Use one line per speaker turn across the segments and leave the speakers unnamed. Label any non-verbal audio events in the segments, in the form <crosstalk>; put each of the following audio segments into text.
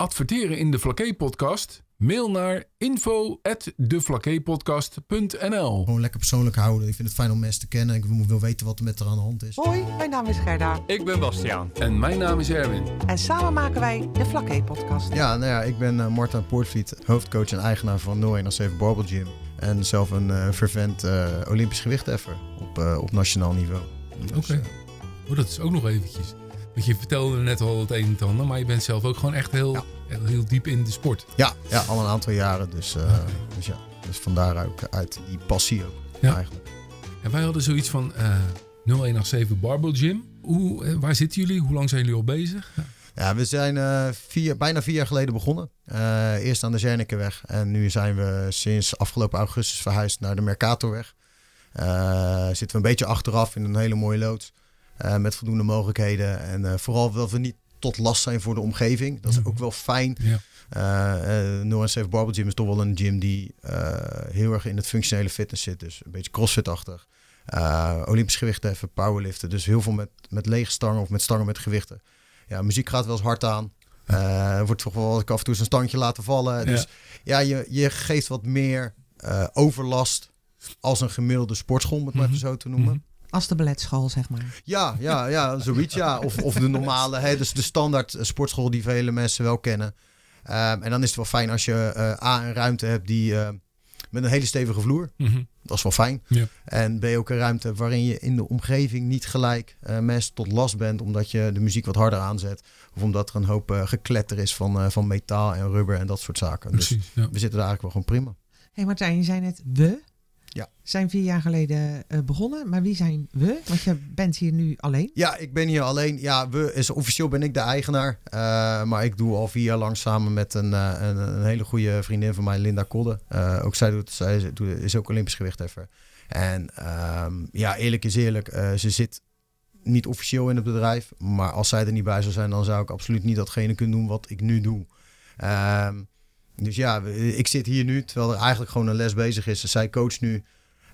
adverteren in de Flaké podcast? Mail naar info@deflakeepodcast.nl.
Gewoon lekker persoonlijk houden. Ik vind het fijn om mensen te kennen. Ik wil weten wat er met er aan de hand is.
Hoi, mijn naam is Gerda.
Ik ben Bastiaan.
En mijn naam is Erwin.
En samen maken wij de Flaké podcast.
Ja, nou ja, ik ben uh, Marta Poortvliet, hoofdcoach en eigenaar van 0107 Barbell Gym. En zelf een uh, fervent uh, Olympisch gewichtheffer op, op nationaal niveau.
Dus, Oké. Okay. Oh, dat is ook nog eventjes. Want je vertelde net al het een en ander, maar je bent zelf ook gewoon echt heel, ja. heel diep in de sport.
Ja, ja al een aantal jaren. Dus, uh, okay. dus ja, dus vandaar ook uit die passie ook ja. eigenlijk.
En wij hadden zoiets van uh, 0187 Barbell Gym. Hoe, uh, waar zitten jullie? Hoe lang zijn jullie al bezig?
Ja. Ja, we zijn uh, vier, bijna vier jaar geleden begonnen. Uh, eerst aan de Zernikekweg. En nu zijn we sinds afgelopen augustus verhuisd naar de Mercatorweg. Uh, zitten we een beetje achteraf in een hele mooie loods. Met voldoende mogelijkheden. En vooral dat we niet tot last zijn voor de omgeving. Dat is ook wel fijn. Ja. Uh, uh, 07 Barbell Gym is toch wel een gym die heel erg in het functionele fitness zit. Dus een beetje crossfit-achtig. Olympisch gewichten even, powerliften. Dus heel veel met, met lege stangen of met stangen met gewichten ja, muziek gaat wel eens hard aan. Er wordt toch wel af en toe zijn standje laten vallen. Dus ja, je, je geeft wat meer overlast als een gemiddelde sportschool, om het maar even zo te noemen.
Mm-hmm. Als de balletschool, zeg maar.
Ja, ja, ja zoiets. Ja. Of, of de normale, hè, dus de standaard sportschool die vele mensen wel kennen. Um, en dan is het wel fijn als je uh, A, een ruimte hebt die met een hele stevige vloer. Mm-hmm. Dat is wel fijn. Ja. En ben je ook een ruimte waarin je in de omgeving niet gelijk uh, mensen tot last bent. Omdat je de muziek wat harder aanzet. Of omdat er een hoop uh, gekletter is van, uh, van metaal en rubber en dat soort zaken. Precies, dus ja. we zitten daar eigenlijk wel gewoon prima.
Hé hey Martijn, je zei net we.
Ja.
Zijn vier jaar geleden uh, begonnen. Maar wie zijn we? Want je bent hier nu alleen.
Ja, ik ben hier alleen. Ja, we is officieel ben ik de eigenaar. Uh, maar ik doe al vier jaar lang samen met een, uh, een, een, hele goede vriendin van mij, Linda Kodde. ook zij, doet, zij doet, is ook Olympisch gewichtheffer. En um, ja, eerlijk is eerlijk. ze zit niet officieel in het bedrijf. Maar als zij er niet bij zou zijn, dan zou ik absoluut niet datgene kunnen doen wat ik nu doe. Um, dus ja, ik zit hier nu, terwijl er eigenlijk gewoon een les bezig is. Zij coach nu.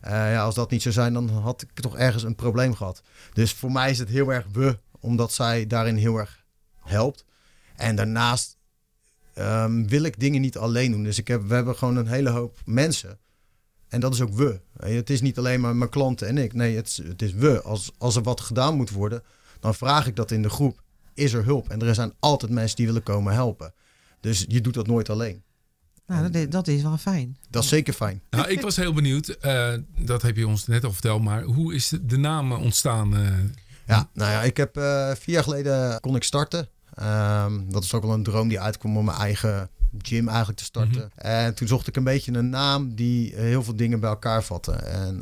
Uh, ja, als dat niet zou zijn, dan had ik toch ergens een probleem gehad. Dus voor mij is het heel erg we, omdat zij daarin heel erg helpt. En daarnaast um, wil ik dingen niet alleen doen. Dus ik heb, we hebben gewoon een hele hoop mensen. En dat is ook we. Het is niet alleen maar mijn klanten en ik. Nee, het is, het is we. Als, als er wat gedaan moet worden, dan vraag ik dat in de groep. Is er hulp? En er zijn altijd mensen die willen komen helpen. Dus je doet dat nooit alleen.
Nou, dat, dat is wel fijn.
Dat is zeker fijn.
Nou, ik was heel benieuwd. Uh, dat heb je ons net al verteld. Maar hoe is de, de naam ontstaan? Uh,
ja, nou ja, ik heb uh, vier jaar geleden kon ik starten. Um, dat is ook wel een droom die uitkwam om mijn eigen gym eigenlijk te starten. Mm -hmm. En toen zocht ik een beetje een naam die heel veel dingen bij elkaar vatte. En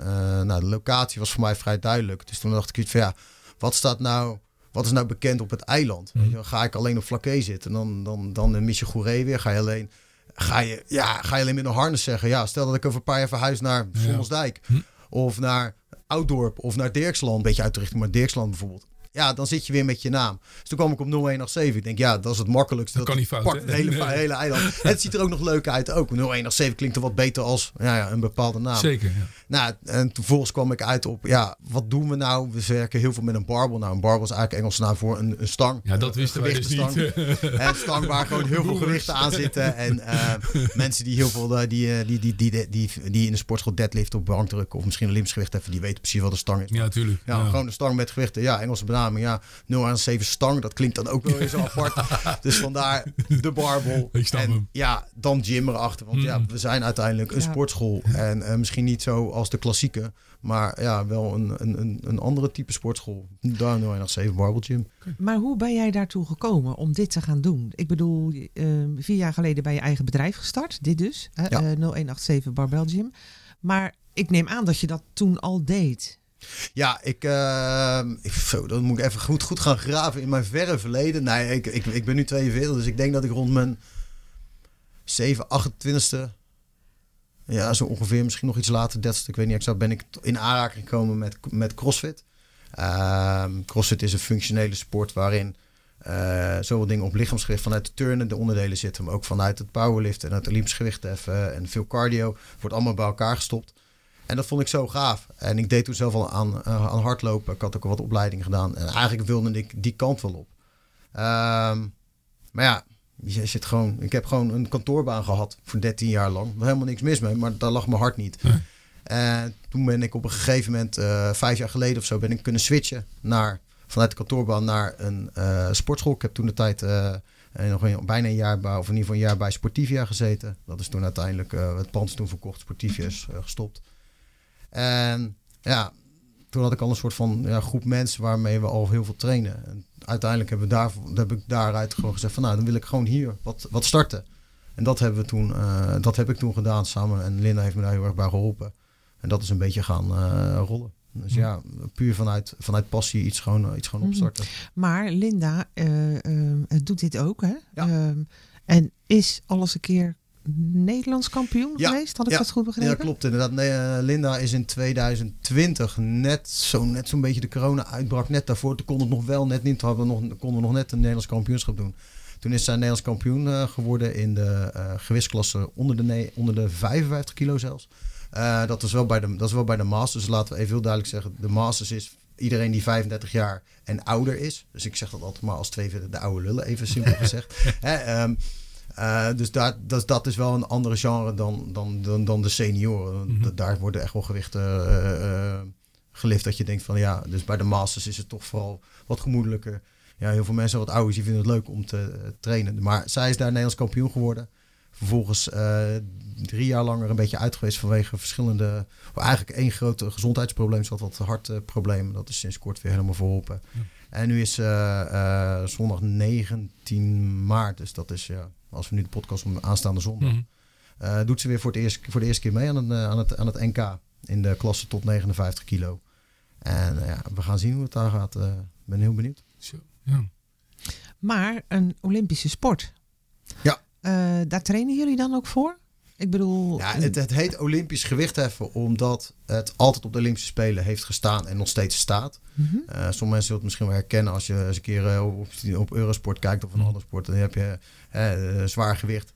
nou, de locatie was voor mij vrij duidelijk. Dus toen dacht ik iets van ja, wat staat nou wat is nou bekend op het eiland? Mm. Je, ga ik alleen op Flaké zitten, dan, dan, dan mis je Goeree weer. Ga je alleen ga je, ja, ga je alleen met een harnas zeggen. Ja, stel dat ik over een paar jaar verhuis naar Sommelsdijk. Hm. Of naar Ouddorp of naar Dirksland. Een beetje uit de richting, maar Dirksland bijvoorbeeld. Ja, dan zit je weer met je naam. Dus toen kwam ik op 0187. Ik denk, ja, dat is het makkelijkste.
Dat, dat kan niet fout.
Het hele, nee. hele eiland. <laughs> het ziet er ook nog leuk uit ook. 0187 klinkt er wat beter als ja, ja, een bepaalde naam.
Zeker, ja.
Nou, en vervolgens kwam ik uit op, ja, wat doen we nou? We werken heel veel met een barbel. Nou, een barbel is eigenlijk Engels naam voor een, een stang.
Ja, dat wisten wij dus niet. <laughs>
en een stang waar gewoon heel veel gewichten aan zitten. En uh, <laughs> mensen die heel veel, uh, die, die, die, die, die, die in de sportschool deadlift op bankdruk of misschien een limsgewicht hebben, die weten precies wat een stang is.
Ja, tuurlijk.
Ja, ja, gewoon een stang met gewichten. Ja, Engelse Ja, 0 aan 7 stang. Dat klinkt dan ook wel eens apart. <laughs> dus vandaar de barbel. <laughs>
Ik snap
en,
hem.
Ja, dan gym erachter. Want mm. ja, we zijn uiteindelijk een ja. sportschool. En uh, misschien niet zo als de klassieke. Maar ja, wel een, een, een andere type sportschool. Daar nog nog 7 Barbell Gym.
Maar hoe ben jij daartoe gekomen om dit te gaan doen? Ik bedoel, uh, vier jaar geleden bij je eigen bedrijf gestart. Dit dus. Uh, ja. 0187 Barbell Gym. Maar ik neem aan dat je dat toen al deed.
Ja, ik, uh, zo, dan moet ik even goed, goed gaan graven in mijn verre verleden. Nee, ik, ik, ik ben nu 42, dus ik denk dat ik rond mijn 7, 28ste, ja, zo ongeveer, misschien nog iets later, 30 ik weet niet exact, ben ik in aanraking gekomen met, met CrossFit. Uh, CrossFit is een functionele sport waarin uh, zoveel dingen op lichaamsgewicht vanuit de turnen, de onderdelen zitten, maar ook vanuit het powerliften en het Olympisch heffen en veel cardio. Wordt allemaal bij elkaar gestopt. En dat vond ik zo gaaf. En ik deed toen zelf al aan, uh, aan hardlopen. Ik had ook al wat opleiding gedaan. En eigenlijk wilde ik die kant wel op. Um, maar ja, je zit gewoon, ik heb gewoon een kantoorbaan gehad voor 13 jaar lang. Er helemaal niks mis mee, maar daar lag mijn hart niet. En toen ben ik op een gegeven moment, uh, vijf jaar geleden of zo, ben ik kunnen switchen naar, vanuit de kantoorbaan naar een uh, sportschool. Ik heb toen de tijd uh, nog een, bijna een jaar bij, of in ieder geval een jaar bij Sportivia gezeten. Dat is toen uiteindelijk, het pand is toen verkocht, Sportivia is gestopt. En ja, toen had ik al een soort van ja, groep mensen waarmee we al heel veel trainen. En uiteindelijk hebben we daar, heb ik daaruit gewoon gezegd van nou, dan wil ik gewoon hier wat, wat starten. En dat, hebben we toen, uh, dat heb ik toen gedaan samen. En Linda heeft me daar heel erg bij geholpen. En dat is een beetje gaan uh, rollen. Dus ja, puur vanuit, vanuit passie iets gewoon, iets gewoon mhm. opstarten.
Maar Linda uh, doet dit ook, hè? Ja. Ehm, en is alles een keer Nederlands kampioen geweest. Had ik dat goed begrepen?
Ja, klopt inderdaad. Nee, uh, Linda is in 2020 net zo'n net zo'n beetje de corona uitbrak. Net daarvoor toen kon het nog wel net niet. Hadden we nog, konden we nog net een Nederlands kampioenschap doen. Toen is zij Nederlands kampioen uh, geworden in de uh, gewichtsklasse onder de, onder de 55 kilo zelfs. dat, is wel bij de, dat is wel bij de Masters. Dus laten we even heel duidelijk zeggen. De Masters is iedereen die 35 jaar en ouder is. Dus ik zeg dat altijd maar als twee de oude lullen, even simpel <laughs> gezegd. Hè, um, uh, dus daar, dat, dat is wel een andere genre dan, dan, dan, dan de senioren. Mhm. Daar worden echt wel gewichten uh, uh, gelift dat je denkt van ja, dus bij de masters is het toch vooral wat gemoedelijker. Ja, heel veel mensen wat ouders die vinden het leuk om te trainen. Maar zij is daar Nederlands kampioen geworden. Vervolgens drie jaar langer een beetje uit geweest vanwege verschillende... Eigenlijk één groot gezondheidsprobleem, zat wat hartproblemen. Dat is sinds kort weer helemaal verholpen. En nu is zondag 19 maart, dus dat is ja, als we nu de podcast om aanstaande zondag. Mm doet ze weer voor, het eerst, voor de eerste keer mee aan het, uh, aan, het, aan het NK. In de klasse tot 59 kilo. En uh, ja, we gaan zien hoe het daar gaat. Ik ben heel benieuwd. Zo, ja.
Maar een Olympische sport.
Ja.
daar trainen jullie dan ook voor? Ik bedoel...
Ja, het, het heet Olympisch gewichtheffen omdat het altijd op de Olympische Spelen heeft gestaan en nog steeds staat. Mm -hmm. uh, sommige mensen zullen het misschien wel herkennen als je eens een keer op, op Eurosport kijkt of een andere sport. Dan heb je uh, zwaar gewicht.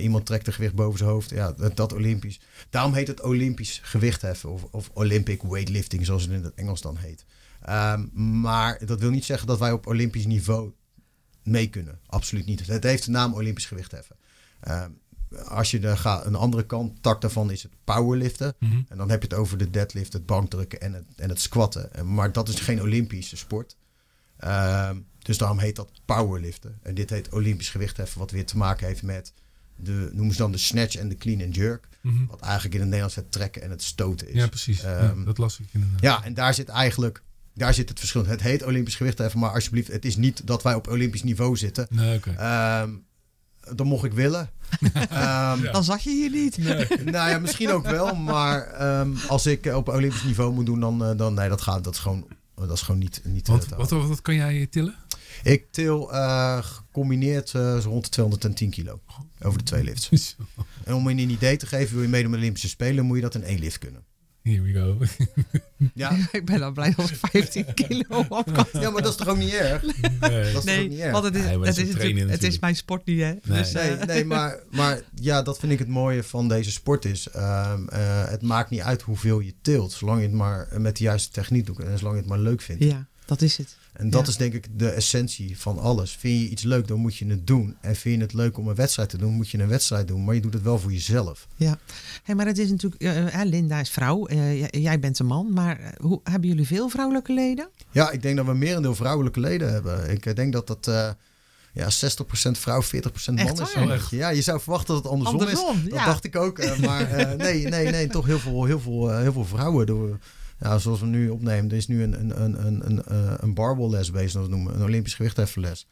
Iemand trekt een gewicht boven zijn hoofd. Ja, dat, dat, Olympisch. Daarom heet het Olympisch gewichtheffen of, of Olympic weightlifting, zoals het in het Engels dan heet. Um, maar dat wil niet zeggen dat wij op Olympisch niveau mee kunnen. Absoluut niet. Het heeft de naam Olympisch gewichtheffen. Um, als je de gaat, een andere kant, tak daarvan is het powerliften. Mm -hmm. En dan heb je het over de deadlift, het bankdrukken en het, en het squatten. Maar dat is geen Olympische sport. Um, dus daarom heet dat powerliften. En dit heet Olympisch gewichtheffen, wat weer te maken heeft met de, noemen ze dan de snatch en de clean and jerk. Mm -hmm. Wat eigenlijk in het Nederlands het trekken en het stoten is.
Ja, precies. Um, ja, dat las ik inderdaad.
Ja, en daar zit eigenlijk, daar zit het verschil. Het heet Olympisch gewichtheffen, maar alsjeblieft, het is niet dat wij op Olympisch niveau zitten.
Nee, okay.
um, ehm, dan mocht ik willen.
um, <laughs> ja. Dan zag je hier niet.
Nee. nou ja, misschien ook wel. Maar als ik op Olympisch niveau moet doen, dan, uh, dan nee, dat gaat. Dat is gewoon, dat is gewoon niet. niet
wat, wat, wat, wat kan jij tillen?
Ik til uh, gecombineerd uh, zo rond de 210 kilo over de twee lifts. en om je een idee te geven, wil je meedoen met de Olympische Spelen, moet je dat in één lift kunnen.
Here we go.
ja. <laughs> ik ben al blij dat ik 15 <laughs> kilo op kan.
Ja, maar dat is toch ook niet erg?
Nee, dat is nee, toch niet erg? want het is, nee, het, is natuurlijk, het is mijn sport niet, hè?
Nee, dus, nee, uh, nee maar, <laughs> maar ja, dat vind ik het mooie van deze sport is. Um, uh, het maakt niet uit hoeveel je tilt, zolang je het maar met de juiste techniek doet en zolang je het maar leuk vindt.
Ja, dat is het.
En dat is denk ik de essentie van alles. Vind je iets leuk, dan moet je het doen. En vind je het leuk om een wedstrijd te doen, moet je een wedstrijd doen. Maar je doet het wel voor jezelf.
Ja, hey, maar het is natuurlijk... Uh, Linda is vrouw, uh, jij bent een man. Maar hoe, hebben jullie veel vrouwelijke leden?
Ja, ik denk dat we merendeel vrouwelijke leden hebben. Ik denk dat dat... Uh, ja, 60% vrouw, 40% man is. Zo ja, je zou verwachten dat het andersom, andersom is. Dat ja. dacht ik ook. maar nee, nee, nee, toch heel veel, heel veel, heel veel vrouwen. Door, ja, zoals we nu opnemen, er is nu een, een, een, een, een, eh, barbell bezig, dat we noemen, een Olympisch gewichtheffenles.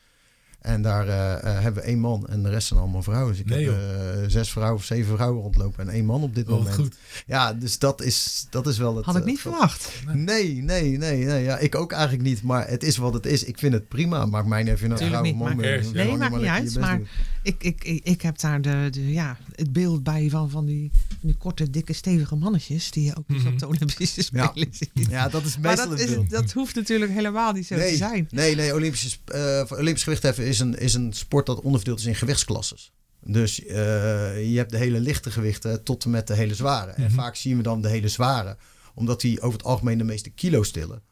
En daar uh, uh, hebben we één man en de rest zijn allemaal vrouwen. Dus ik nee, heb uh, zes vrouwen of zeven vrouwen rondlopen en één man op dit oh, moment. Goed. Ja, dus dat is, dat is wel het.
Had ik niet verwacht.
Nee, nee, nee, nee. Ja, ik ook eigenlijk niet. Maar het is wat het is. Ik vind het prima. Maakt mij niet even een vrouw man.
Nee, nee maakt niet uit. Maar ik, ik, ik, ik, heb daar de, de, ja, het beeld bij van, van die, die korte, dikke, stevige mannetjes. Die je ook mm -hmm. op de Olympische Spelen
ja. ziet. Ja, dat is meestal
maar dat, is, dat hoeft natuurlijk helemaal niet zo
nee,
te zijn.
Nee, nee. Olympische, uh, Olympisch gewichtheffen is een, is een sport dat onderverdeeld is in gewichtsklasses. Dus uh, je hebt de hele lichte gewichten tot en met de hele zware. En mhm. vaak zien we dan de hele zware, omdat die over het algemeen de meeste kilo stillen.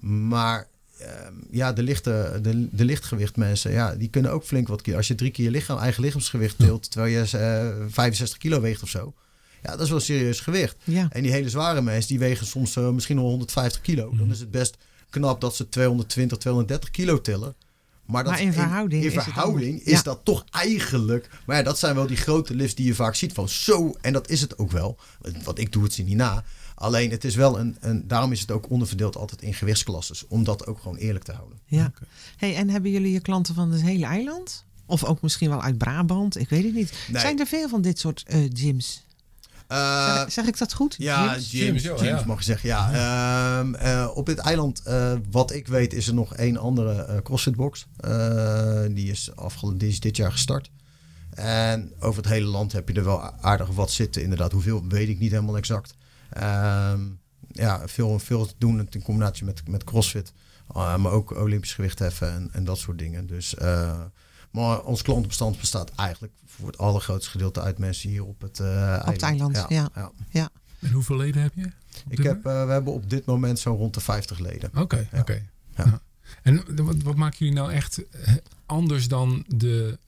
Maar ehm, ja, de, lichte, de, de lichtgewicht mensen, ja, die kunnen ook flink wat keer. Als je drie keer je lichaam, eigen lichaamsgewicht tilt, terwijl je uh, 65 kilo weegt of zo. Ja, dat is wel serieus gewicht.
Ja.
En die hele zware mensen, die wegen soms uh, misschien al 150 kilo. Dan
Mhm.
is het best knap dat ze 220, 230 kilo tillen. Maar, dat
Maar in verhouding
in,
is het
verhouding
anders.
is
Ja.
dat toch eigenlijk... Maar ja, dat zijn wel die grote lifts die je vaak ziet van zo. En dat is het ook wel. Want ik doe het ze niet na. Alleen het is wel een, een... Daarom is het ook onderverdeeld altijd in gewichtsklasses. Om dat ook gewoon eerlijk te houden.
Ja. Hey, en hebben jullie je klanten van het hele eiland? Of ook misschien wel uit Brabant? Ik weet het niet.
Nee.
Zijn er veel van dit soort eh, gyms?
Eh,
zeg, zeg ik dat goed?
Ja? James, mag je zeggen. Ja, Ehm, eh, op dit eiland, eh, wat ik weet, is er nog één andere eh CrossFit box. Eh, die, is afgel- die is dit jaar gestart. En over het hele land heb je er wel aardig wat zitten. Inderdaad, hoeveel weet ik niet helemaal exact. Ehm, ja, veel, veel te doen in combinatie met, met CrossFit. Uh, maar ook Olympisch gewicht heffen en, en dat soort dingen. Dus, uh, maar ons klantenbestand bestaat eigenlijk voor het allergrootste gedeelte uit mensen hier op het, uh, eiland.
Op het eiland, ja. ja.
ja.
ja.
En hoeveel leden heb je?
Ik heb, uh, we hebben op dit moment zo'n rond de 50 leden.
Oké, okay,
ja.
oké. Okay.
Ja.
Ja. En wat, wat maken jullie nou echt anders dan de,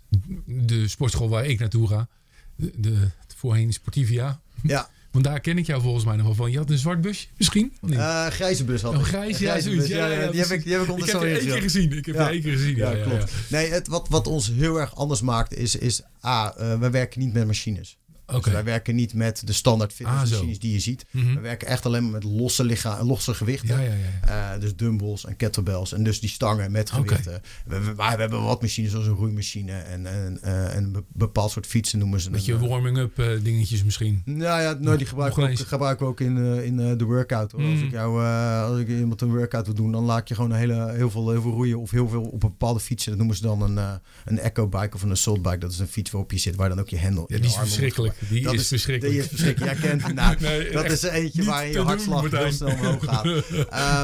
de sportschool waar ik naartoe ga? De, de voorheen Sportivia.
Ja.
Want daar ken ik jou volgens mij nog wel van. Je had een zwart busje misschien?
Uh, grijze bus had ik.
Oh, grijs, ja,
grijze bus.
Ja, ja, ja,
die, heb ik, die heb ik
Ik heb je één keer gezien. Ik heb
ja.
je één keer gezien. Ja,
ja klopt. Nee, het, wat, wat ons heel erg anders maakt is... is A, uh, we werken niet met machines.
Okay.
Dus wij werken niet met de standaard fitnessmachines
ah,
die je ziet.
Mm -hmm.
We werken echt alleen maar met losse, lichaam, losse gewichten.
Ja, ja,
ja. Uh, dus dumbbells en kettlebells. En dus die stangen met gewichten. Okay. We, we, maar we hebben wat machines zoals een roeimachine. En, en, uh, en een bepaald soort fietsen noemen ze.
Beetje warming-up uh, dingetjes misschien.
Nou ja, nou, die gebruiken we ook, gebruiken we ook in, in de workout. Hoor. Mm. Als ik jou, als ik iemand een workout wil doen, dan laat je gewoon een hele, heel, veel, heel veel roeien. Of heel veel op een bepaalde fietsen. Dat noemen ze dan een, een eco-bike of een assault bike. Dat is een fiets waarop je zit, waar dan ook je hendel
ja, die is verschrikkelijk. Die
dat
is,
is
verschrikkelijk.
Die is verschrikkelijk. Jij kent <laughs> nou, nee, dat is eentje waar je hartslag heel snel omhoog gaat.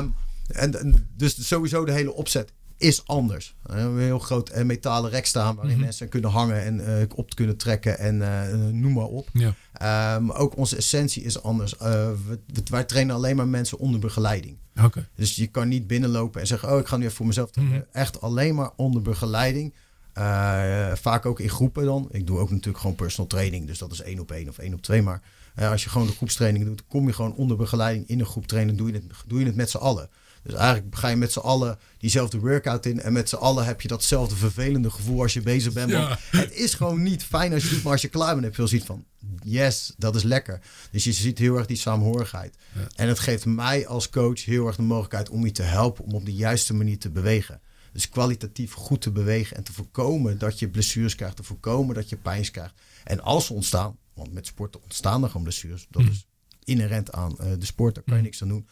um, <laughs> en, en, dus sowieso de hele opzet is anders. We hebben een heel groot uh, metalen rek staan waarin mm -hmm. mensen kunnen hangen en uh, op kunnen trekken en uh, noem maar op.
Ja.
Um, ook onze essentie is anders. Uh, we, wij trainen alleen maar mensen onder begeleiding.
Okay.
Dus je kan niet binnenlopen en zeggen: Oh, ik ga nu even voor mezelf. Mm -hmm. Echt alleen maar onder begeleiding. Uh, vaak ook in groepen dan. Ik doe ook natuurlijk gewoon personal training. Dus dat is één op één of één op twee. Maar uh, als je gewoon de groepstraining doet, kom je gewoon onder begeleiding in een groep trainen. Doe je het, doe je het met z'n allen. Dus eigenlijk ga je met z'n allen diezelfde workout in. En met z'n allen heb je datzelfde vervelende gevoel als je bezig bent.
Ja.
Het is gewoon niet fijn als je doet. Maar als je klaar bent, heb je wel zoiets van... Yes, dat is lekker. Dus je ziet heel erg die saamhorigheid.
Ja.
En het geeft mij als coach heel erg de mogelijkheid om je te helpen... om op de juiste manier te bewegen. Dus kwalitatief goed te bewegen en te voorkomen dat je blessures krijgt. Te voorkomen dat je pijn krijgt. En als ze ontstaan, want met sporten ontstaan er gewoon blessures. Dat
Mm.
is inherent aan uh, de sport, daar kan je niks aan doen.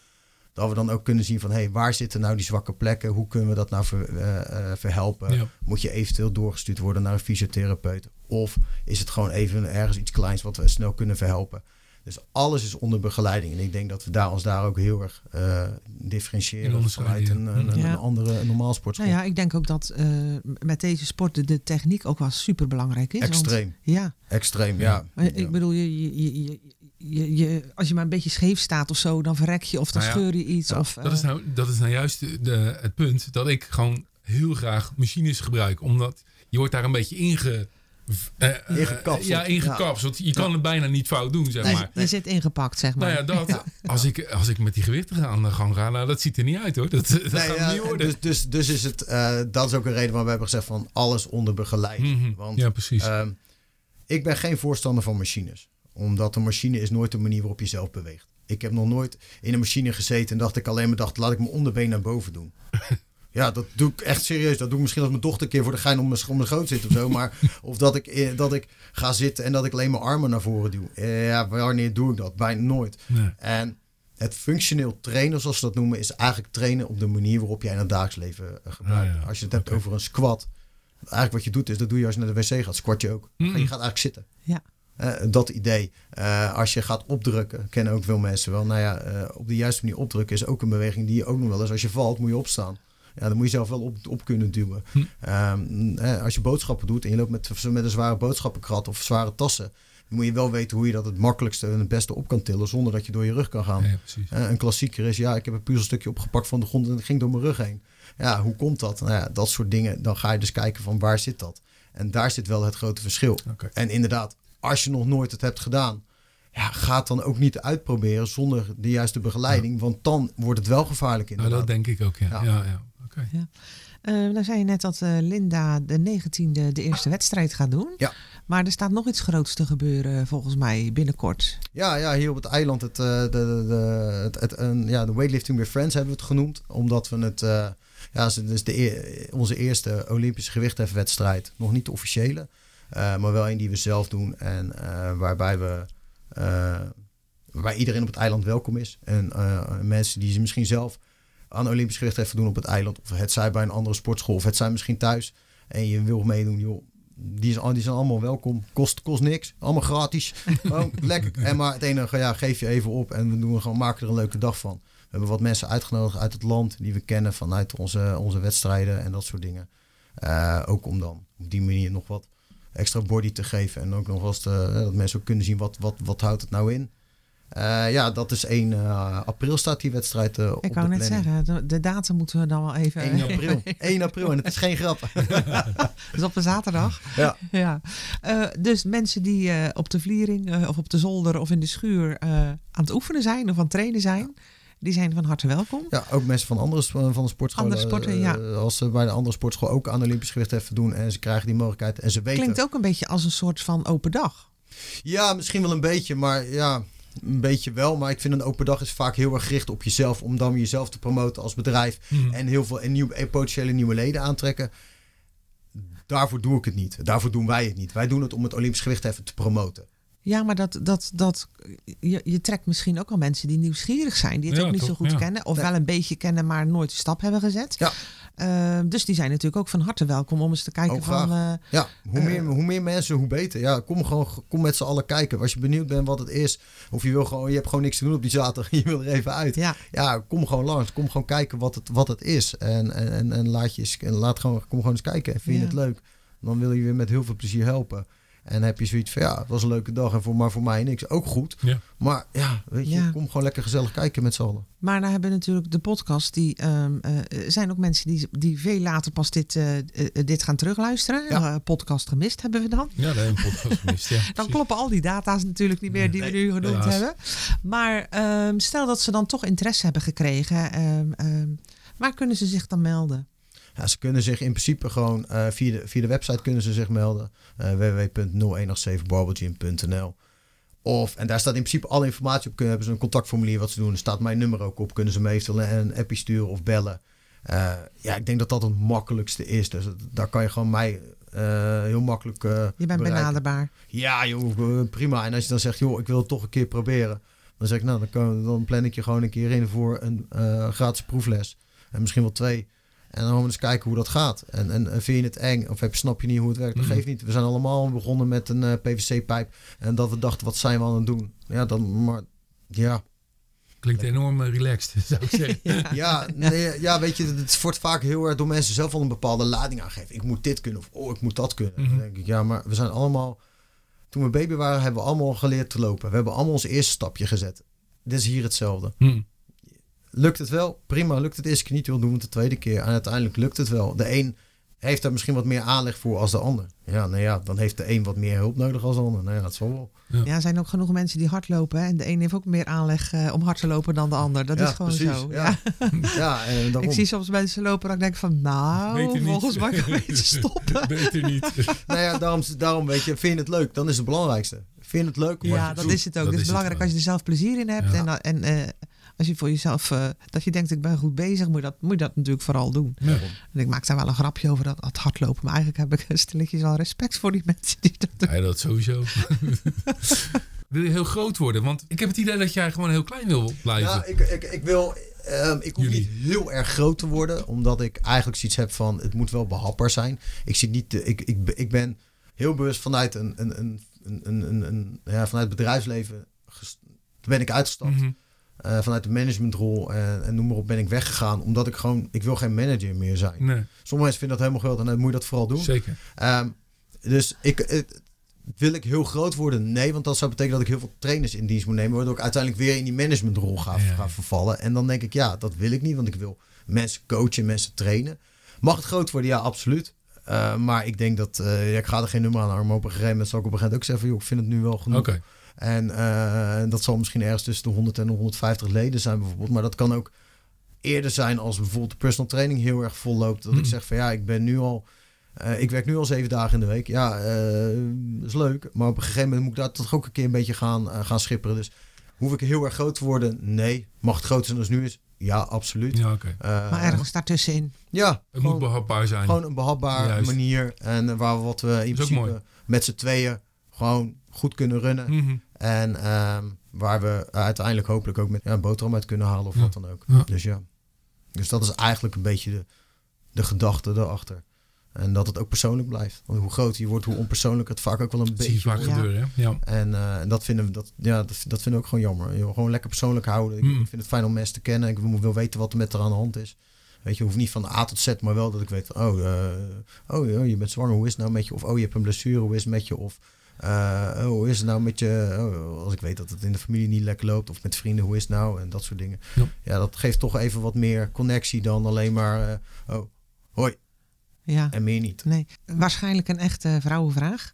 Dat we dan ook kunnen zien van, hé, hey, waar zitten nou die zwakke plekken? Hoe kunnen we dat nou ver, uh, uh, verhelpen?
Ja.
Moet je eventueel doorgestuurd worden naar een fysiotherapeut? Of is het gewoon even ergens iets kleins wat we snel kunnen verhelpen? Dus alles is onder begeleiding. En ik denk dat we daar ons daar ook heel erg uh, differentiëren vanuit een, een, een,
ja.
een andere een normaal sportschool.
Nou ja, ik denk ook dat uh, met deze sport de techniek ook wel super belangrijk is.
Extreem.
Want, ja.
Extreem, ja.
ja. Ik bedoel, je, je, je, je, je, als je maar een beetje scheef staat of zo, dan verrek je of dan
nou ja,
scheur je iets.
Ja,
of,
dat, is nou, dat is nou juist de, de, het punt dat ik gewoon heel graag machines gebruik. Omdat je wordt daar een beetje inge...
Uh, ingekapseld.
Ja, ingekapseld. Je kan het bijna niet fout doen, zeg
nee,
maar.
Je zit ingepakt, zeg maar.
Nou ja, dat, Als, ik, als ik met die gewichten aan de gang ga, nou, dat ziet er niet uit hoor. Dat, dat
nee,
gaat
ja,
niet worden.
Dus, dus, dus is het, uh, dat is ook een reden waarom we hebben gezegd van alles onder begeleiding.
Mm -hmm.
Want,
ja, precies.
Uh, ik ben geen voorstander van machines. Omdat een machine is nooit de manier waarop je zelf beweegt. Ik heb nog nooit in een machine gezeten en dacht ik alleen maar dacht, laat ik mijn onderbeen naar boven doen. <laughs> Ja, dat doe ik echt serieus. Dat doe ik misschien als mijn dochter een keer voor de gein om mijn, om mijn schoot zit of zo. Maar <laughs> of dat ik, dat ik ga zitten en dat ik alleen mijn armen naar voren duw. Ja, wanneer doe ik dat? Bijna nooit.
Nee.
En het functioneel trainen, zoals ze dat noemen, is eigenlijk trainen op de manier waarop jij in het dagelijks leven gebruikt.
Ah, ja.
Als je het hebt okay. over een squat. Eigenlijk wat je doet is, dat doe je als je naar de wc gaat. Squat je ook.
Mm.
Je gaat eigenlijk zitten.
Ja.
Uh, dat idee. Uh, als je gaat opdrukken, kennen ook veel mensen wel. Nou ja, uh, op de juiste manier opdrukken is ook een beweging die je ook nog wel eens. Als je valt, moet je opstaan. Ja, dan moet je zelf wel op, op kunnen duwen.
Hm.
Um, als je boodschappen doet en je loopt met, met een zware boodschappenkrat of zware tassen. Dan moet je wel weten hoe je dat het makkelijkste en het beste op kan tillen zonder dat je door je rug kan gaan.
Ja,
een klassieker is, ja, ik heb een puzzelstukje opgepakt van de grond en het ging door mijn rug heen. Ja, hoe komt dat? Nou ja, dat soort dingen. Dan ga je dus kijken van waar zit dat? En daar zit wel het grote verschil. En inderdaad, als je nog nooit het hebt gedaan, ja, ga het dan ook niet uitproberen zonder de juiste begeleiding. Want dan wordt het wel gevaarlijk
Nou,
inderdaad.
dat denk ik ook, ja.
Ja.
ja. Ja.
Eh, nou zei je net dat eh, Linda de 19e de eerste wedstrijd gaat doen.
Ja.
Maar er staat nog iets groots te gebeuren volgens mij binnenkort.
Ja, ja, hier op het eiland, het, eh, de, de, het, het, een- ja, de Weightlifting with Friends hebben we het genoemd. Omdat we het, eh, ja, het is de, onze eerste Olympische gewichtheffenwedstrijd. Nog niet de officiële, eh, maar wel een die we zelf doen. En eh, waarbij we, eh, waar iedereen op het eiland welkom is. En eh, mensen die ze misschien zelf aan Olympisch gewichtheffen doen op het eiland. Of het zij bij een andere sportschool, of het zij misschien thuis. En je wil meedoen, joh. Die zijn, die zijn allemaal welkom. Kost, kost niks. Allemaal gratis. <laughs> Gewoon lekker. En maar het enige, ja, geef je even op. En we doen gewoon, maken er een leuke dag van. We hebben wat mensen uitgenodigd uit het land. Die we kennen vanuit onze, onze wedstrijden en dat soort dingen. Eh, ook om dan op die manier nog wat extra body te geven. En ook nog eens te- dat mensen ook kunnen zien wat, wat, wat houdt het nou in. Eh, ja, dat is 1 eh, april staat die wedstrijd eh, op
Ik wou
de
net
planning.
zeggen, de, datum moeten we dan wel even...
1 april. <laughs> 1 april en het is geen grap. <laughs>
dus op een zaterdag.
Ja. <laughs>
ja. Dus mensen die op de vliering of op de zolder of in de schuur aan het oefenen zijn of aan het trainen zijn, die zijn van harte welkom.
Ja, ook mensen van andere van de sportscholen.
Andere sporten, ja.
Als ze bij de andere sportschool ook aan Olympisch gewicht even doen en ze krijgen die mogelijkheid en ze weten.
Klinkt ook een beetje als een soort van open dag.
Ja, misschien wel een beetje, maar ja, een beetje wel. Maar ik vind een open dag is vaak heel erg gericht op jezelf, om dan jezelf te promoten als bedrijf
Hmm.
en heel veel en nieuw, en potentiële nieuwe leden aantrekken. Daarvoor doe ik het niet. Daarvoor doen wij het niet. Wij doen het om het Olympisch gewicht even te promoten.
Ja, maar dat, dat, dat, je, je trekt misschien ook al mensen die nieuwsgierig zijn, die het
Ja,
ook niet zo goed
ja.
kennen, of wel een beetje kennen, maar nooit de stap hebben gezet.
Ja.
Eh, dus die zijn natuurlijk ook van harte welkom om eens te kijken
Ook
van. eh,
Ja, hoe,
Eh.
meer, hoe meer mensen, hoe beter. Ja, kom gewoon kom met z'n allen kijken. Als je benieuwd bent wat het is, of je wil gewoon, je hebt gewoon niks te doen op die zaterdag, <laughs> je wil er even uit.
ja,
Ja, kom gewoon langs. Kom gewoon kijken wat het, wat het is. En, en, en, laat je laat gewoon, kom gewoon eens kijken. En vind je
Ja.
het leuk? Dan wil je weer met heel veel plezier helpen. En heb je zoiets van, ja, het was een leuke dag. En voor, maar voor mij niks. Ook goed.
Ja.
Maar ja, weet je,
Ja.
kom gewoon lekker gezellig kijken met z'n allen.
Maar nou hebben we natuurlijk de podcast. Die ehm, eh, er zijn ook mensen die, die veel later pas dit, eh, eh, dit gaan terugluisteren.
Ja.
Podcast gemist hebben we dan.
Ja, een podcast gemist. Ja, <laughs>
Dan kloppen al die data's natuurlijk niet meer die we nu genoemd
helaas.
hebben. Maar ehm, stel dat ze dan toch interesse hebben gekregen. ehm, ehm, waar kunnen ze zich dan melden?
Ja, ze kunnen zich in principe gewoon eh, via, de, via de website kunnen ze zich melden. eh www.0187barbelgym.nl Of, en daar staat in principe alle informatie op. Kunnen, hebben ze een contactformulier wat ze doen. Er staat mijn nummer ook op. Kunnen ze me eventueel een appje sturen of bellen. Eh, ja, ik denk dat dat het makkelijkste is. Dus daar kan je gewoon mij heel makkelijk eh,
Je bent
bereiken.
benaderbaar.
Ja, joh, prima. En als je dan zegt, joh, ik wil het toch een keer proberen. Dan zeg ik, nou, dan, kan, dan plan ik je gewoon een keer in voor een gratis proefles. En misschien wel twee. En dan gaan we eens kijken hoe dat gaat. En, en, en vind je het eng of heb, snap je niet hoe het werkt? Dat
Mhm.
geeft niet. We zijn allemaal begonnen met een eh, PVC-pijp. En dat we dachten, wat zijn we aan het doen? Ja, dan, maar ja.
Klinkt enorm eh, relaxed, <laughs> zou ik zeggen.
Ja. <laughs>
Ja, nee, ja, weet je, het wordt vaak heel erg door mensen zelf al een bepaalde lading aangegeven. Ik moet dit kunnen of oh, ik moet dat kunnen.
Mhm.
Dan denk ik, ja, maar we zijn allemaal... Toen we baby waren, hebben we allemaal geleerd te lopen. We hebben allemaal ons eerste stapje gezet. Dit is hier hetzelfde.
Hm.
Lukt het wel? Prima. Lukt het de eerste keer niet, wil doen we het de tweede keer. En uiteindelijk lukt het wel. De een heeft daar misschien wat meer aanleg voor als de ander. Ja, nou ja, dan heeft de een wat meer hulp nodig als de ander. Nou ja, dat zal wel.
Ja, er zijn ook genoeg mensen die hard lopen. hè. En de een heeft ook meer aanleg eh, om hard te lopen dan de ander. Dat
Ja,
is gewoon
precies,
zo.
ja.
Ja. <laughs>
Ja, en daarom.
Ik zie soms mensen lopen en ik denk van, nou, volgens mij kan <laughs> je beter stoppen.
Beter niet. <laughs>
Nou ja, daarom, daarom weet je, vind je het leuk? Dan is het belangrijkste. Vind je het leuk?
Ja, dat is het ook.
Dat
het is
is
belangrijk als je er zelf plezier in hebt.
Ja.
En, dan- en eh, als je voor jezelf, eh, dat je denkt ik ben goed bezig, moet je dat, moet je dat natuurlijk vooral doen.
Ja.
En ik maak daar wel een grapje over dat, dat hardlopen. Maar eigenlijk heb ik <laughs> stilletjes al respect voor die mensen die dat doen.
Ja, dat sowieso. <laughs> wil je heel groot worden? Want ik heb het idee dat jij gewoon heel klein wil blijven.
Ja, ik, ik, ik wil. ehm, ik hoef
Jullie.
niet heel erg groot te worden, omdat ik eigenlijk zoiets heb van het moet wel behapbaar zijn. Ik zie niet, ik, ik, ik ben heel bewust vanuit een, een, een, een, een, ja, vanuit het bedrijfsleven ben ik uitgestapt.
Mhm.
Eh, vanuit de managementrol en, en noem maar op ben ik weggegaan, omdat ik gewoon, ik wil geen manager meer zijn.
Nee,
Sommige mensen vinden dat helemaal groot en dan moet je dat vooral doen.
zeker.
Ehm, dus ik, het- wil ik heel groot worden? Nee, want dat zou betekenen dat ik heel veel trainers in dienst moet nemen, waardoor ik uiteindelijk weer in die managementrol ga,
Ja.
ga vervallen. En dan denk ik, ja, dat wil ik niet, want ik wil mensen coachen, mensen trainen. Mag het groot worden? Ja, absoluut. Eh, maar ik denk dat, eh, ja, ik ga er geen nummer aan maar op een gegeven moment zal ik op een gegeven moment ook zeggen van, joh, ik vind het nu wel genoeg.
Oké.
En eh, dat zal misschien ergens tussen de 100 en de 150 leden zijn bijvoorbeeld. Maar dat kan ook eerder zijn als bijvoorbeeld de personal training heel erg vol loopt. Dat ik
Mm.
zeg van ja, ik ben nu al... eh, ik werk nu al zeven dagen in de week. Ja, eh, is leuk. Maar op een gegeven moment moet ik daar toch ook een keer een beetje gaan, gaan schipperen. Dus hoef ik heel erg groot te worden? Nee. Mag het groter zijn als het nu is? Ja, absoluut.
Ja, oké.
Maar ergens daartussenin.
Ja,
Het moet behapbaar zijn.
gewoon een behapbare
Juist.
manier. En waar we wat we in principe met z'n tweeën gewoon goed kunnen runnen.
Mhm.
En ehm, waar we uiteindelijk hopelijk ook met ja, boterham uit kunnen halen of
Ja.
wat dan ook.
Ja.
Dus ja. Dus dat is eigenlijk een beetje de, de gedachte erachter. En dat het ook persoonlijk blijft. Want hoe groter je wordt, hoe onpersoonlijk het vaak ook wel een
Dat zie je
beetje
vaak
wordt.
Ja.
hè? Ja.
En, eh, en dat vinden we dat, ja, dat, dat vinden we ook gewoon jammer. Je wil gewoon lekker persoonlijk houden. Ik,
Mm.
ik vind het fijn om mensen te kennen. Ik wil, weten wat er met er aan de hand is. Weet je, hoeft niet van A tot Z, maar wel dat ik weet. Oh, eh, oh, oh, je bent zwanger. Hoe is het nou met je? Of oh, je hebt een blessure. Hoe is het met je? Of eh, oh, hoe is het nou met je? Oh, als ik weet dat het in de familie niet lekker loopt. Of met vrienden, hoe is het nou? En dat soort dingen.
Ja.
Ja, dat geeft toch even wat meer connectie dan alleen maar. eh, oh, hoi.
Ja,
En meer niet.
nee. Waarschijnlijk een echte vrouwenvraag.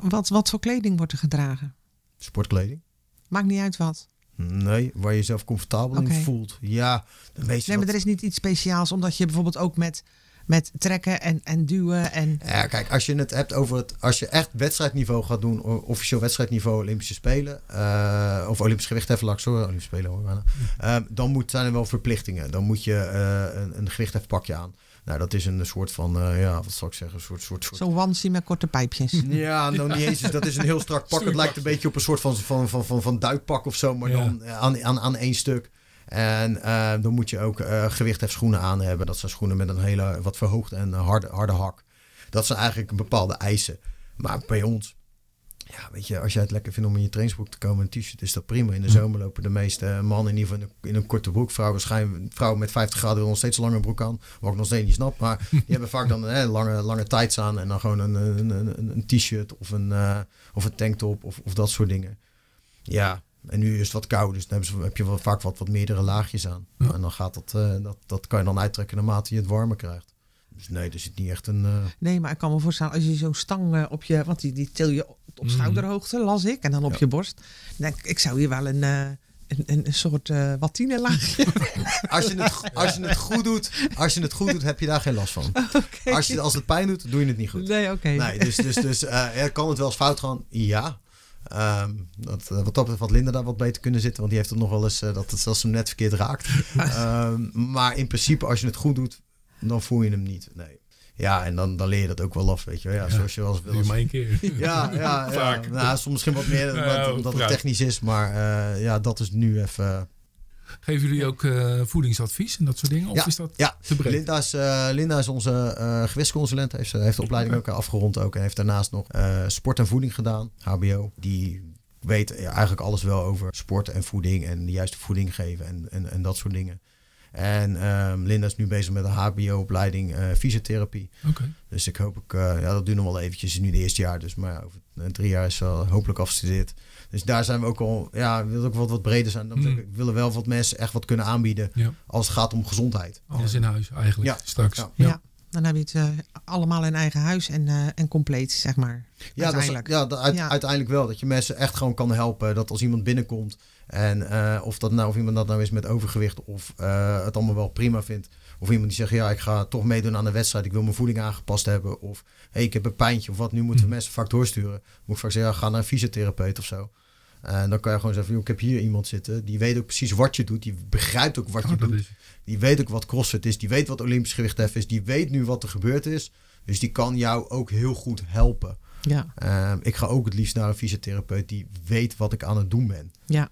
Wat, wat voor kleding wordt er gedragen?
Sportkleding.
Maakt niet uit wat.
Nee, waar je jezelf comfortabel in voelt. Ja, de meeste
Nee, maar er is niet iets speciaals, omdat je bijvoorbeeld ook met, met trekken en, en duwen en...
Ja, kijk, als je het hebt over het. Als je echt wedstrijdniveau gaat doen, officieel wedstrijdniveau Olympische Spelen. eh, of Olympisch gewichtheffen, laat ik zo Olympische Spelen hoor. bijna. Ehm, dan moet, zijn er wel verplichtingen. Dan moet je eh, een, een aan. Nou, dat is een soort van, eh, ja, wat zal ik zeggen, een soort, soort, soort
Zo'n onesie met korte pijpjes.
Ja, nou niet eens. Dat is een heel strak pak. <laughs> Het lijkt een beetje op een soort van, van, van, van, van duikpak of zo, maar
Ja.
dan aan, aan, aan één stuk. En eh, dan moet je ook eh gewichtheffschoenen aan hebben. Dat zijn schoenen met een hele wat verhoogde en eh, harde, harde hak. Dat zijn eigenlijk bepaalde eisen. Maar bij ons, ja, weet je, als jij het lekker vindt om in je trainingsbroek te komen, een t-shirt, is dat prima. In de
Ja.
zomer lopen de meeste mannen in ieder geval in een, in een korte broek. Vrouwen, vrouwen met 50 graden willen nog steeds een lange broek aan. Wat ik nog steeds niet snap. Maar die <laughs> hebben vaak dan een lange, lange tights aan en dan gewoon een, een, een, een t-shirt of een, of een tanktop of, of dat soort dingen. Ja, en nu is het wat koud, dus dan heb je wel vaak wat, wat meerdere laagjes aan.
Ja.
En dan gaat dat, eh, dat, dat kan je dan uittrekken naarmate je het warmer krijgt. Dus nee, er zit niet echt een... eh,
Nee, maar ik kan me voorstellen, als je zo'n stang eh, op je... Want die, die til je op
Mhm.
schouderhoogte, las ik. En dan op
Ja.
je borst. Dan denk ik, ik zou hier wel een, een, een, soort watine laagje... <laughs>
als, je het, als je het goed doet, als je het goed doet, heb je daar geen last van. <laughs> Als, je, als het pijn doet, doe je het niet goed.
Nee, oké.
Nee, dus, dus, dus kan het wel eens fout gaan? Ja. Ehm, dat, eh, wat dat betreft had Linda daar wat beter kunnen zitten, want die heeft het nog wel eens eh, dat het zelfs hem net verkeerd raakt. <laughs> Ehm, maar in principe, als je het goed doet, dan voel je hem niet. Nee. Ja, en dan, dan leer je dat ook wel af, weet je wel. Ja, zoals je wel eens wil.
maar één keer. <laughs>
Ja, <laughs> ja, ja.
Vaak.
Nou, soms misschien wat meer omdat, omdat het technisch is, maar eh, ja, dat is nu even...
Geven jullie ook eh, voedingsadvies en dat soort dingen? Of
Ja,
is dat
ja.
te breed?
Linda is, eh, Linda is onze eh gewichtsconsulent. Heeft, heeft de opleiding ook afgerond ook. En heeft daarnaast nog sport en voeding gedaan. HBO. Die weet eigenlijk alles wel over sport en voeding. En de juiste voeding geven en, en, en dat soort dingen. En ehm, Linda is nu bezig met een HBO-opleiding fysiotherapie.
Oké.
Dus ik hoop ik, ja, dat duurt nog wel eventjes. Het nu de eerste jaar, dus maar ja, over drie jaar is ze hopelijk afgestudeerd. Dus daar zijn we ook al, ja, we willen ook wat, wat breder zijn. Dan
Mm.
we willen wel wat mensen echt wat kunnen aanbieden
Ja,
als het gaat om gezondheid.
alles
Ja.
in huis eigenlijk
Ja.
straks.
Ja.
Ja. Dan heb je het eh, allemaal in eigen huis en, eh, en compleet, zeg maar.
Ja, dat is,
Uiteindelijk.
ja, dat- uit-
Ja.
uiteindelijk wel. Dat je mensen echt gewoon kan helpen. Dat als iemand binnenkomt en eh, of, dat nou, of iemand dat nou is met overgewicht of eh, het allemaal wel prima vindt. Of iemand die zegt, ja, ik ga toch meedoen aan de wedstrijd. Ik wil mijn voeding aangepast hebben. Of hey, ik heb een pijntje of wat. Nu moeten we
Hm.
mensen vaak doorsturen. Moet ik vaak zeggen, ja, ga naar een fysiotherapeut of zo. En dan kan je gewoon zeggen, joh, ik heb hier iemand zitten. Die weet ook precies wat je doet. Die begrijpt ook wat
Oh,
je
dat
doet.
is-
Die weet ook wat CrossFit is. Die weet wat Olympisch gewichtheffen is. Die weet nu wat er gebeurd is. Dus die kan jou ook heel goed helpen.
Ja,
Ehm, ik ga ook het liefst naar een fysiotherapeut die weet wat ik aan het doen ben.
ja.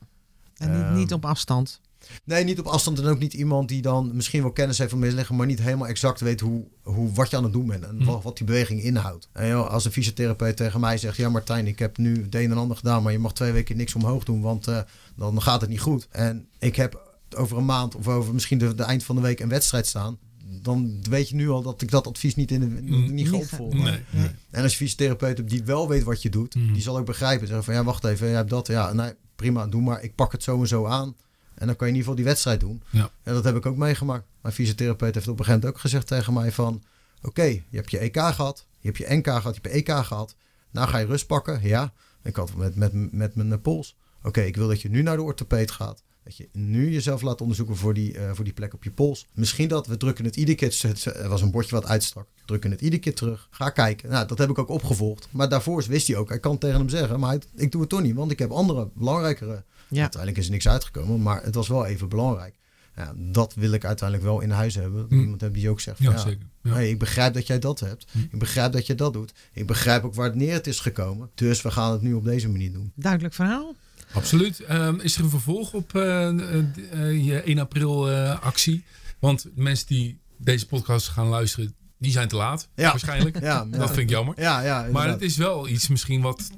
En niet,
Ehm,
niet op afstand.
Nee, niet op afstand en ook niet iemand die dan misschien wel kennis heeft van misliggen, maar niet helemaal exact weet hoe, hoe, wat je aan het doen bent en
Hm.
wat, wat die beweging inhoudt. En joh, als een fysiotherapeut tegen mij zegt, ja Martijn, ik heb nu het een en ander gedaan, maar je mag twee weken niks omhoog doen, want eh, dan gaat het niet goed. En ik heb over een maand of over misschien de, de eind van de week een wedstrijd staan. dan weet je nu al dat ik dat advies niet, in de,
Mm.
niet ga
Niet
opvolgen.
Nee, nee.
En als je fysiotherapeut hebt die wel weet wat je doet,
Mm.
die zal ook begrijpen. Zeggen van ja, wacht even, jij hebt dat. Ja, nee, prima, doe maar. Ik pak het zo en zo aan. En dan kan je in ieder geval die wedstrijd doen.
Ja.
En dat heb ik ook meegemaakt. Mijn fysiotherapeut heeft op een gegeven moment ook gezegd tegen mij van... Oké, je hebt je EK gehad, je hebt je NK gehad, je hebt je EK gehad. Nou ga je rust pakken, ja. Ik had met, met, met mijn pols. Oké, ik wil dat je nu naar de orthopeed gaat. Dat je nu jezelf laat onderzoeken voor die, eh, voor die plek op je pols. Misschien dat we drukken het iedere keer. het- Er was een bordje wat uitstak. Drukken het iedere keer terug. Ga kijken. Nou, dat heb ik ook opgevolgd. Maar daarvoor wist hij ook. Hij kan tegen hem zeggen. Maar hij- ik doe het toch niet. Want ik heb andere, belangrijkere.
Ja.
Uiteindelijk is er niks uitgekomen. Maar het was wel even belangrijk. Ja, dat wil ik uiteindelijk wel in huis hebben.
Hm.
Iemand hebt die ook zegt. van,
Ja,
ja,
zeker. Ja.
Hey, ik begrijp dat jij dat hebt.
Hm.
Ik begrijp dat je dat doet. Ik begrijp ook waar het neer het is gekomen. Dus we gaan het nu op deze manier doen.
Duidelijk verhaal.
Absoluut. Ehm, is er een vervolg op eh, eh, eh, je 1 april eh, actie? Want mensen die deze podcast gaan luisteren, die zijn te laat.
Ja.
Waarschijnlijk. <laughs>
Ja,
Dat vind ik jammer.
Ja, ja,
Maar het is wel iets misschien wat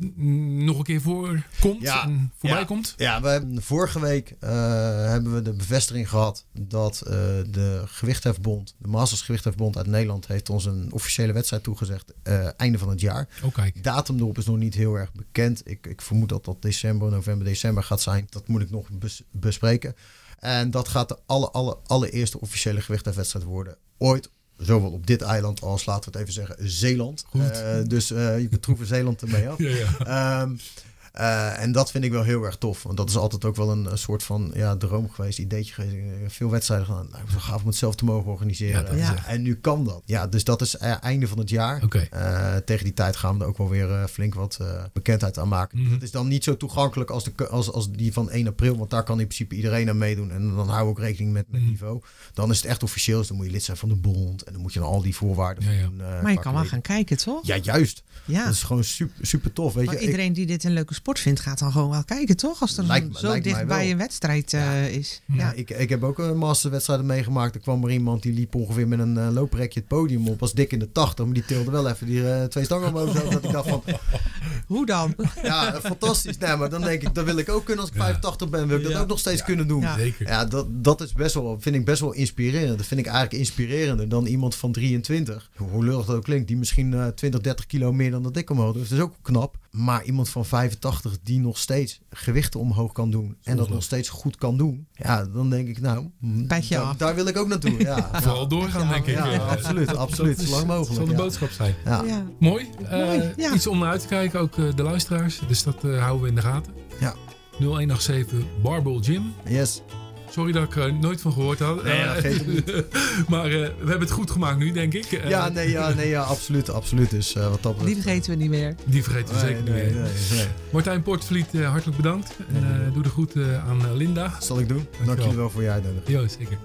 nog een keer voorkomt
Ja.
en voorbij
Ja.
komt.
Ja, we hebben, vorige week eh, hebben we de bevestiging gehad dat eh, de gewichthefbond, de Masters Gewichthefbond uit Nederland, heeft ons een officiële wedstrijd toegezegd eh, einde van het jaar.
Oh, kijk.
Datum erop is nog niet heel erg bekend. Ik, ik vermoed dat dat december, november, december gaat zijn. Dat moet ik nog bes- bespreken. En dat gaat de alle, alle, allereerste officiële gewichthefwedstrijd worden ooit. Zowel op dit eiland als, laten we het even zeggen, Zeeland.
Goed.
Eh, dus eh, je betroeven Zeeland ermee af. <laughs>
Ja, ja.
Ehm, eh, en dat vind ik wel heel erg tof. Want dat is altijd ook wel een, een soort van ja, droom geweest, ideetje geweest. Ik Veel wedstrijden gedaan. Nou, zo gaaf om het zelf te mogen organiseren.
Ja,
En nu kan dat. Ja, dus dat is eh, einde van het jaar. Eh, tegen die tijd gaan we er ook wel weer flink wat eh, bekendheid aan maken.
Mhm.
Dat is dan niet zo toegankelijk als, de, als, als die van 1 april. Want daar kan in principe iedereen aan meedoen. En dan houden we ook rekening met, met
Mhm.
niveau. Dan is het echt officieel. Dus dan moet je lid zijn van de bond. En dan moet je dan al die voorwaarden
Ja,
Maar je kan wel gaan kijken, toch?
Ja, juist.
Ja.
Dat is gewoon super, super tof. Weet je, Ik-
iedereen die dit een leuke sport vindt, gaat dan gewoon wel kijken, toch? Als er
Lijkt
zo dichtbij een wedstrijd eh, is.
Ja.
Ja.
Ik, ik heb ook een masterwedstrijden meegemaakt. Er kwam er iemand die liep ongeveer met een eh, looprekje het podium op. Was dik in de 80, maar die tilde wel even die eh, twee stangen omhoog. zo, Dat ik dacht van, <laughs>
Hoe dan?
ja, fantastisch. Nee, maar dan denk ik, dat wil ik ook kunnen als ik
Ja.
85 ben. Wil ik dat ook nog steeds
Ja.
kunnen doen.
Ja.
Zeker.
Ja, dat, dat is best wel, vind ik best wel inspirerend. Dat vind ik eigenlijk inspirerender dan iemand van 23. Hoe lullig dat ook klinkt, die misschien eh 20, 30 kilo meer dan dat ik omhoog. Dus dat is ook knap. Maar iemand van 85 die nog steeds gewichten omhoog kan doen. En dat nog steeds goed kan doen. Ja, dan denk ik, nou, mm,
Petje
daar, wil ik ook naartoe. Ja, <laughs>
Vooral doorgaan, denk ik.
ja, absoluut, <laughs> absoluut. Zo lang mogelijk,
Dat zal de
ja.
boodschap zijn.
ja.
Ja.
Mooi. Eh,
Mooi, ja.
Iets om naar uit te kijken, ook eh, de luisteraars. Dus dat eh, houden we in de gaten.
Ja.
0187 Barbell Gym.
Yes.
Sorry dat ik er nooit van gehoord had.
Nee, ja,
Eh,
geef het niet.
maar eh, we hebben het goed gemaakt nu, denk ik. Eh,
Ja, nee, ja, nee, ja, absoluut, absoluut. Dus eh, wat dat betreft-
Die vergeten we niet meer.
Die vergeten we
Nee,
zeker
nee,
niet.
nee, nee.
Martijn Portvliet, eh, hartelijk bedankt. En eh, doe de groet eh, aan eh, Linda.
Dat zal ik doen. Dank
Dankjewel.
jullie wel voor je uitnodiging.
Ja, zeker.